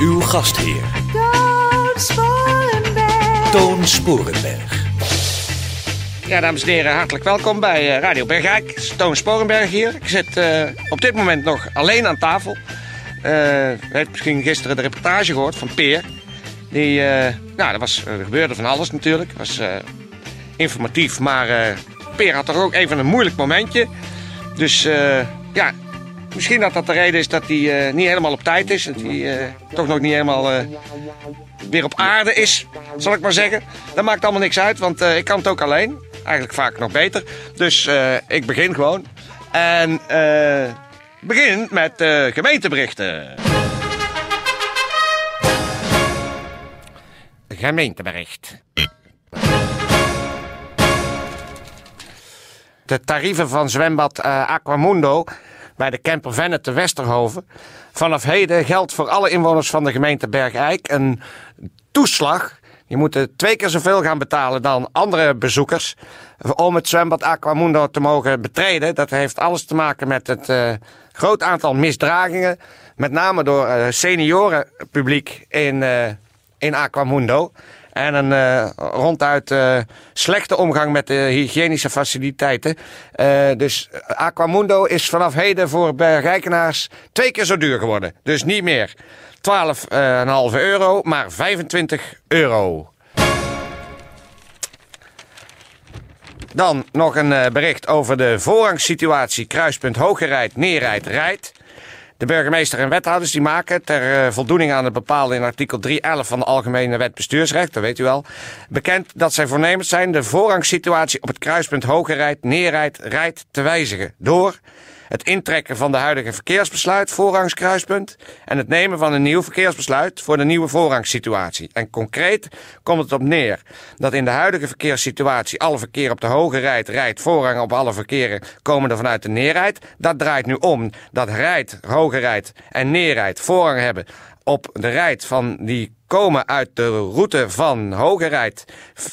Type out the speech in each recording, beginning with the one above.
Uw gastheer, Toon Sporenberg. Toon Sporenberg. Ja, dames en heren, hartelijk welkom bij eh, Radio Bergijk. Toon Sporenberg hier. Ik zit eh, op dit moment nog alleen aan tafel. Eh u heeft misschien gisteren de reportage gehoord van Peer. Die, eh, nou, er, was, er gebeurde van alles natuurlijk. Het was eh, informatief, maar eh, Peer had toch ook even een moeilijk momentje. Dus eh, ja, misschien dat dat de reden is dat hij eh, niet helemaal op tijd is. Dat hij eh, toch nog niet helemaal eh, weer op aarde is, zal ik maar zeggen. Dat maakt allemaal niks uit, want ik kan het ook alleen. Eigenlijk vaak nog beter. Dus ik begin gewoon. En begin met gemeenteberichten. Gemeentebericht. De tarieven van zwembad Aquamundo bij de camper Venne te Westerhoven. Vanaf heden geldt voor alle inwoners van de gemeente Bergijk een toeslag. Je moet twee keer zoveel gaan betalen dan andere bezoekers om het zwembad Aquamundo te mogen betreden. Dat heeft alles te maken met het eh, groot aantal misdragingen. Met name door eh, seniorenpubliek in, eh, in Aquamundo. En een eh, ronduit eh, slechte omgang met de hygiënische faciliteiten. Eh, dus Aquamundo is vanaf heden voor bergrijkenaars twee keer zo duur geworden. Dus niet meer 12,5 euro, maar 25 euro. Dan nog een bericht over de voorrangssituatie kruispunt Hogerrijd, Neerrijd, Rijdt. De burgemeester en wethouders die maken ter eh, voldoening aan het bepaalde in artikel 3.11 van de Algemene Wet Bestuursrecht, dat weet u wel, bekend dat zij voornemens zijn de voorrangssituatie op het kruispunt Hogerrijd, Neerrijd, Rijdt te wijzigen door het intrekken van de huidige verkeersbesluit, voorrangskruispunt, en het nemen van een nieuw verkeersbesluit voor de nieuwe voorrangssituatie. En concreet komt het op neer dat in de huidige verkeerssituatie alle verkeer op de hoge rijd rijdt voorrang op alle verkeren komende vanuit de neerrijd. Dat draait nu om dat rijdt, hoge rijd en neerrijd voorrang hebben op de rijd van die komen uit de route van Hogerrijd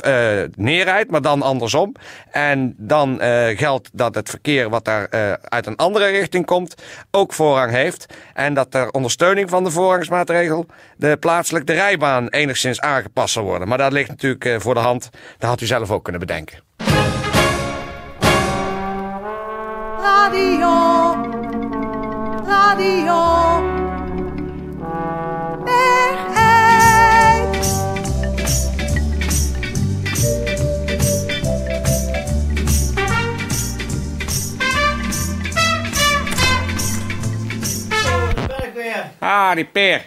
uh, neerrijdt, maar dan andersom. En dan uh, geldt dat het verkeer wat daar uh, uit een andere richting komt ook voorrang heeft. En dat ter ondersteuning van de voorrangsmaatregel de plaatselijk de rijbaan enigszins aangepast zal worden. Maar dat ligt natuurlijk voor de hand. Dat had u zelf ook kunnen bedenken. Radio. Radio. Ah, die peer.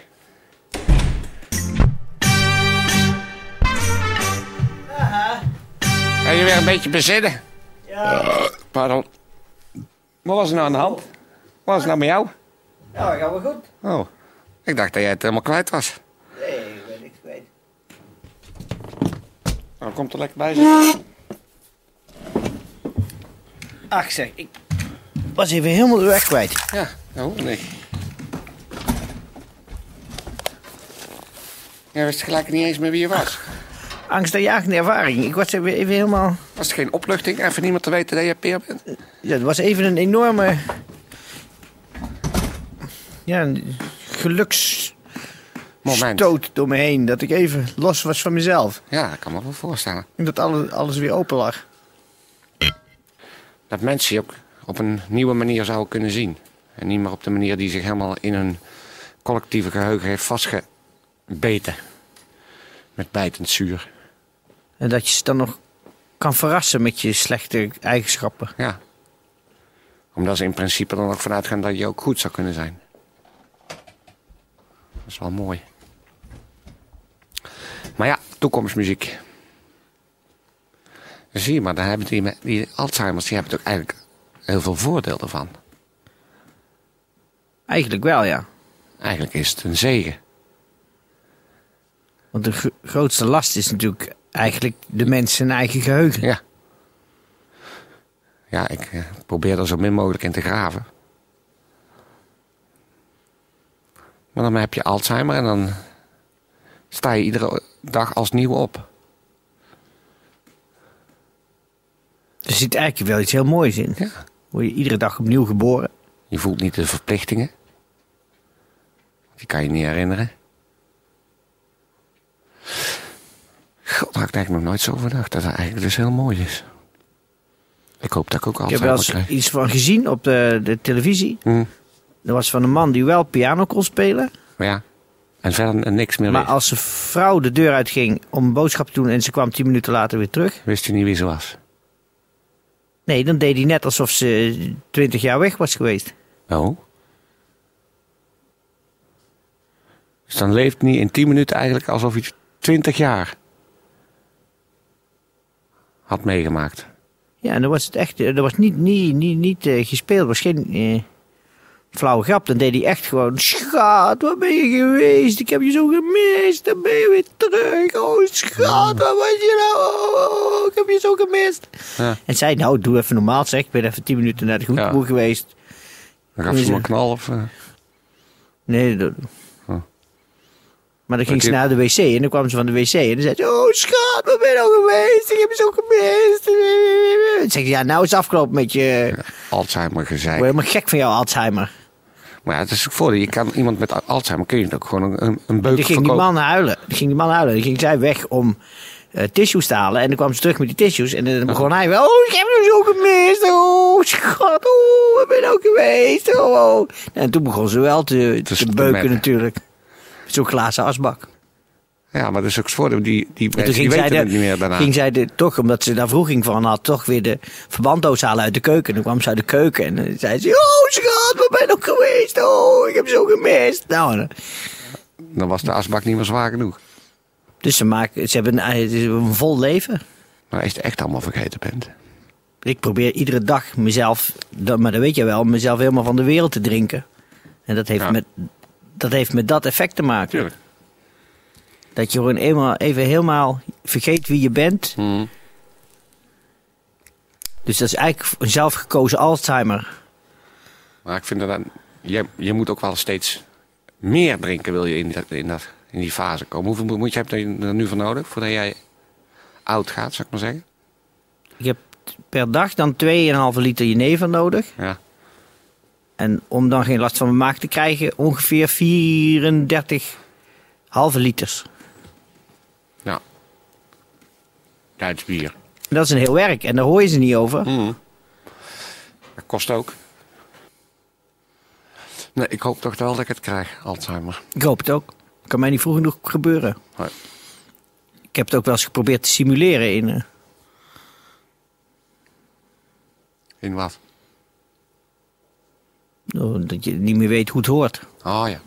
Ga je weer een beetje bezinnen? Ja, Pardon. Wat was er nou aan de hand? Wat was nou met jou? ja, gaat wel goed. Oh, ik dacht dat jij het helemaal kwijt was. Nee, ik ben niks kwijt. Nou, komt er lekker bij zitten. Ach zeg, ik was even helemaal de weg kwijt. Ja, oh nee. Jij wist gelijk niet eens meer wie je was. Angstaanjagende ervaring. Ik was even, even helemaal... Was het geen opluchting? Even niemand te weten dat jij peer bent? Ja, het was even een enorme... Ja, een geluksstoot Moment. door me heen. Dat ik even los was van mezelf. Ja, dat kan me wel voorstellen. En dat alles, alles weer open lag. Dat mensen je ook op een nieuwe manier zouden kunnen zien. En niet meer op de manier die zich helemaal in hun collectieve geheugen heeft vastgebeten. Met bijtend zuur. En dat je ze dan nog kan verrassen met je slechte eigenschappen. Ja. Omdat ze in principe dan ook vanuit gaan dat je ook goed zou kunnen zijn. Dat is wel mooi. Maar ja, toekomstmuziek. Zie je maar, dan hebben die, die Alzheimer's die hebben toch eigenlijk heel veel voordeel ervan. Eigenlijk wel, ja. Eigenlijk is het een zegen. Want de gro- grootste last is natuurlijk eigenlijk de mens zijn eigen geheugen. Ja. Ja, ik eh, probeer er zo min mogelijk in te graven. Maar dan heb je Alzheimer en dan sta je iedere dag als nieuw op. Er zit eigenlijk wel iets heel moois in. Ja. Word je iedere dag opnieuw geboren. Je voelt niet de verplichtingen. Die kan je niet herinneren. Daar ik eigenlijk nog nooit zo over gedacht. Dat dat eigenlijk dus heel mooi is. Ik hoop dat ik ook Ik heb wel eens krijg. iets van gezien op de, de televisie. Dat was van een man die wel piano kon spelen. ja. En verder niks meer Maar als zijn vrouw de deur uitging om een boodschap te doen en ze kwam tien minuten later weer terug. Wist je niet wie ze was. Nee, dan deed hij net alsof ze twintig jaar weg was geweest. Oh. Dus dan leeft niet in 10 minuten eigenlijk alsof hij 20 jaar had meegemaakt. Ja, en dan was het echt, eh, dat was niet, niet, niet, niet eh, gespeeld, was geen eh, flauwe grap. Dan deed hij echt gewoon, schat, waar ben je geweest? Ik heb je zo gemist, dan ben je weer terug. Oh, schat, waar was je nou? Oh, ik heb je zo gemist. Ja. En zei, nou, doe even normaal zeg, ik ben even tien minuten naar de goedboer Ja. geweest. Dan gaf ze een knal of... Nee, dat... Maar dan ging ze naar de wc en dan kwam ze van de wc en dan zei ze... Oh, schat, waar ben je nou geweest? Ik heb je zo gemist. Dan zeg je, ja, nou is het afgelopen met je... Alzheimer Ik word helemaal gek van jou, Alzheimer. Maar ja, het is ook voordeel. Je kan iemand met Alzheimer kun je ook gewoon een, een, beuk Dan ging die man huilen. Dan ging die man huilen. Dan ging zij weg om eh, tissues te halen. En dan kwam ze terug met die tissues. En dan begon hij wel... Oh, ik heb hem zo gemist. Oh, schat. Oh, waar ben je nou geweest? Oh, oh. En toen begon ze wel te, te, te beuken natuurlijk. Zo'n glazen asbak. Ja, maar dat is ook voordeel. Die, die die ging zij, weten de, het niet meer daarna. ging zij de, toch, omdat ze daar vroeging van had, toch weer de verbanddoos halen uit de keuken. En toen kwam ze uit de keuken en dan zei ze, oh schat, waar ben je nog geweest? Oh, ik heb zo gemist. Nou, dan- Dan was de asbak niet meer zwaar genoeg. dus ze, maken, ze hebben een, is een vol leven. Maar als je het echt allemaal vergeten bent. Ik probeer iedere dag mezelf, dat- maar dat weet je wel, mezelf helemaal van de wereld te drinken. En dat heeft, Ja. met, dat heeft met dat effect te maken. Tuurlijk. Dat je gewoon eenmaal, even helemaal vergeet wie je bent. Hm. Dus dat is eigenlijk een zelfgekozen Alzheimer. Maar ik vind dat dan, je, je moet ook wel steeds meer drinken wil je in, dat, in, dat, in die fase komen. Hoeveel moet je, heb je er nu voor nodig voordat jij oud gaat, zou ik maar zeggen? Ik heb per dag dan 2,5 liter jenever nodig. Ja. En om dan geen last van mijn maag te krijgen, ongeveer 34 halve liters. Ja. Duits bier. Dat is een heel werk en daar hoor je ze niet over. Hm. Dat kost ook. Nee, ik hoop toch wel dat ik het krijg, Alzheimer. Ik hoop het ook. Kan mij niet vroeg genoeg gebeuren. Nee. Ik heb het ook wel eens geprobeerd te simuleren in. eh, In wat? Oh, dat je niet meer weet hoe het hoort. Oh ja.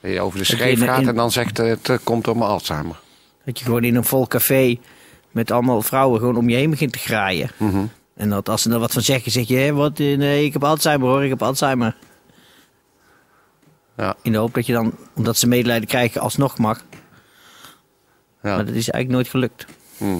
Dat je over de schreef gaat in- en dan zegt eh, het eh, komt door mijn Alzheimer. Dat je gewoon in een vol café met allemaal vrouwen gewoon om je heen begint te graaien. Mhm. En dat als ze er wat van zeggen, zeg je: hé, wat, eh, nee, ik heb Alzheimer hoor, ik heb Alzheimer. Ja. In de hoop dat je dan, omdat ze medelijden krijgen, alsnog mag. Ja. Maar dat is eigenlijk nooit gelukt. Hm.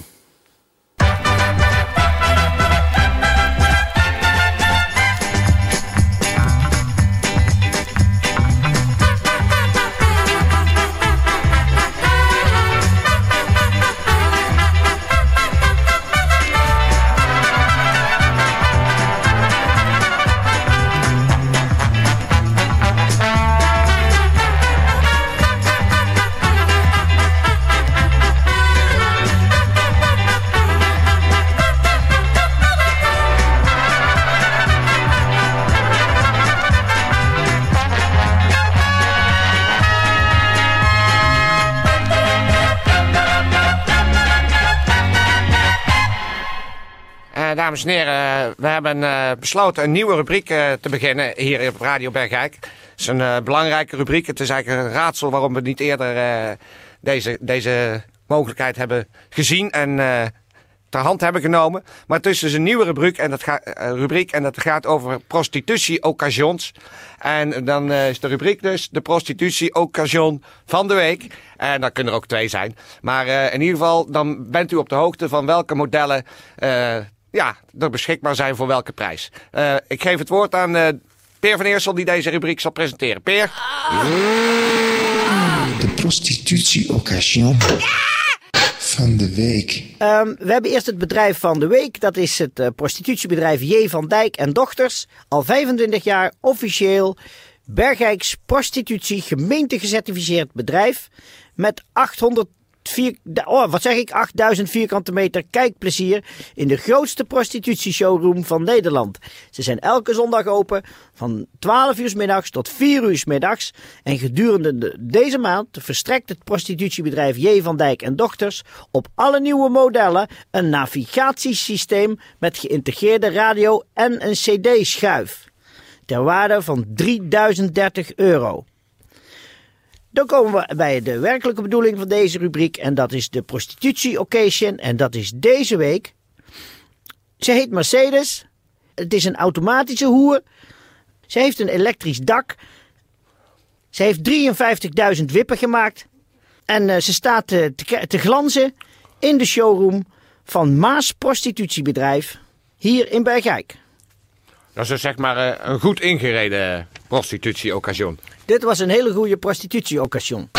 Dames en heren, we hebben eh, besloten een nieuwe rubriek eh, te beginnen hier op Radio Bergijk. Het is een eh, belangrijke rubriek. Het is eigenlijk een raadsel waarom we niet eerder deze, deze mogelijkheid hebben gezien. En ter hand hebben genomen. Maar het is dus een nieuwe rubriek en dat, gaat rubriek, en dat gaat over prostitutie-occasions. En dan is de rubriek dus de prostitutie-occasion van de week. En dat kunnen er ook twee zijn. Maar in ieder geval, dan bent u op de hoogte van welke modellen ja, er beschikbaar zijn voor welke prijs. Eh, ik geef het woord aan eh, Peer van Eersel die deze rubriek zal presenteren. Peer? De prostitutie-occasion van de week. Ehm, we hebben eerst het bedrijf van de week. Dat is het eh, prostitutiebedrijf J. van Dijk en Dochters. Al 25 jaar officieel Bergijks prostitutie gemeente gecertificeerd bedrijf. Met 800 oh, wat zeg ik, 8000 vierkante meter kijkplezier in de grootste prostitutieshowroom van Nederland. Ze zijn elke zondag open van 12 uur middags tot 4 uur middags. En gedurende de- deze maand verstrekt het prostitutiebedrijf J. van Dijk en Dochters op alle nieuwe modellen een navigatiesysteem met geïntegreerde radio en een cd-schuif. Ter waarde van 3030 euro. Dan komen we bij de werkelijke bedoeling van deze rubriek. En dat is de prostitutie occasion. En dat is deze week. Ze heet Mercedes. Het is een automatische hoer. Ze heeft een elektrisch dak. Ze heeft 53.000 wippen gemaakt. En eh, ze staat eh, te, te glanzen in de showroom van Maas Prostitutiebedrijf. Hier in Bergijk. Dat is dus zeg maar eh, een goed ingereden prostitutie-occasion. Dit was een hele goede prostitutie-occasion.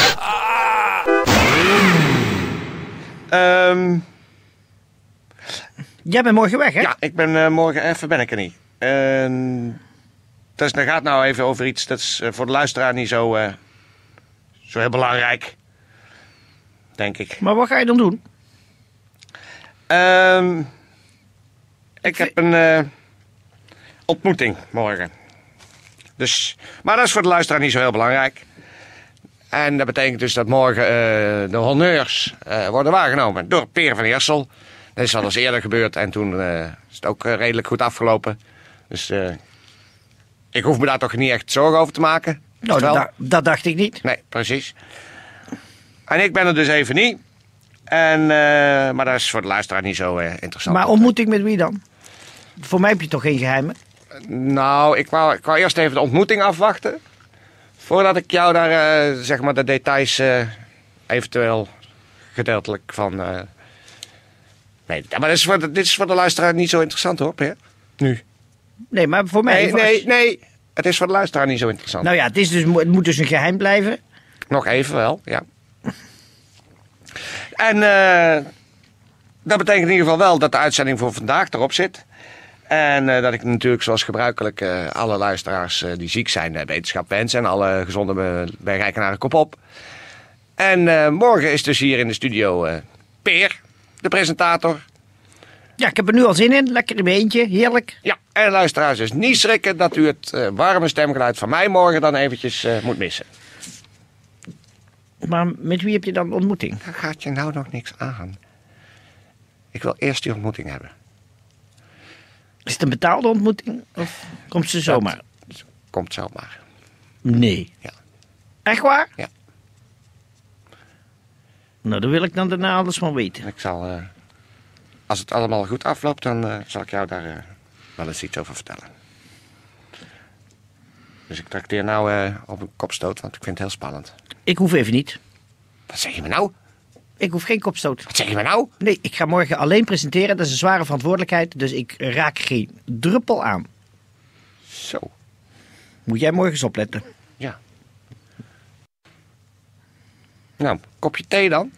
Ehm Jij bent morgen weg, hè? Ja, ik ben eh, morgen even ben ik er niet. En dus dat gaat nou even over iets dat is eh, voor de luisteraar niet zo, eh, zo heel belangrijk. Denk ik. Maar wat ga je dan doen? Ehm ik heb een eh, ontmoeting morgen. Dus, maar dat is voor de luisteraar niet zo heel belangrijk. En dat betekent dus dat morgen eh, de honneurs eh, worden waargenomen door Peer van Eersel. Dat is al eens eerder gebeurd en toen eh, is het ook redelijk goed afgelopen. Dus ik hoef me daar toch niet echt zorgen over te maken. Nou, dat, da- dat dacht ik niet. Nee, precies. En ik ben er dus even niet. En, maar dat is voor de luisteraar niet zo interessant. Maar ontmoeting met wie dan? Voor mij heb je toch geen geheimen? Nou, ik wou, ik wou eerst even de ontmoeting afwachten. Voordat ik jou daar, eh, zeg maar, de details eh, eventueel gedeeltelijk van... eh Nee, maar dit is, voor de, dit is voor de luisteraar niet zo interessant hoor, Peer. Nu. Nee, maar voor mij... Nee, nee, nee. Het is voor de luisteraar niet zo interessant. Nou ja, het, is dus, het moet dus een geheim blijven. Nog even wel, ja. En eh, dat betekent in ieder geval wel dat de uitzending voor vandaag erop zit. En eh, dat ik natuurlijk zoals gebruikelijk eh, alle luisteraars eh, die ziek zijn, wetenschap wens. En alle gezonde bergrijkenaren kop op. En morgen is dus hier in de studio Peer, de presentator. Ja, ik heb er nu al zin in. Lekker in mijn eentje. Heerlijk. Ja, en luisteraars dus niet schrikken dat u het warme stemgeluid van mij morgen dan eventjes moet missen. Maar met wie heb je dan ontmoeting? Daar gaat je nou nog niks aan. Ik wil eerst die ontmoeting hebben. Is het een betaalde ontmoeting? Of komt ze zomaar? Komt zomaar. Nee. Ja. Echt waar? Ja. Nou, dan wil ik dan daarna alles van weten. Ik zal, eh, als het allemaal goed afloopt, dan eh, zal ik jou daar eh, wel eens iets over vertellen. Dus ik trakteer nou op een kopstoot, want ik vind het heel spannend. Ik hoef even niet. Wat zeg je me nou? Ik hoef geen kopstoot. Wat zeg je me nou? Nee, ik ga morgen alleen presenteren. Dat is een zware verantwoordelijkheid. Dus ik raak geen druppel aan. Zo, Moet jij morgen eens opletten. ja. Nou, kopje thee dan?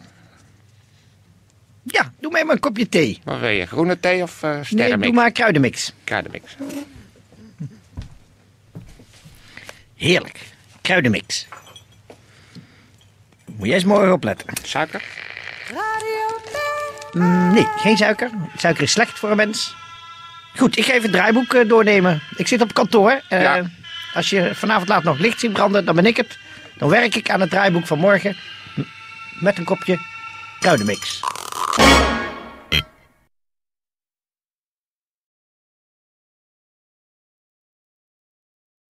Ja, doe mij maar een kopje thee. Wat wil je, groene thee of Nee, sterrenmix? doe maar kruidenmix. Kruidenmix. Heerlijk. Kruidenmix. Moet jij eens morgen opletten. Suiker? Radio Nee, geen suiker. Suiker is slecht voor een mens. Goed, ik ga even het draaiboek eh, doornemen. Ik zit op kantoor. Eh, Ja. Als je vanavond laat nog licht ziet branden, dan ben ik het. Dan werk ik aan het draaiboek van morgen. m- Met een kopje kruidenmix.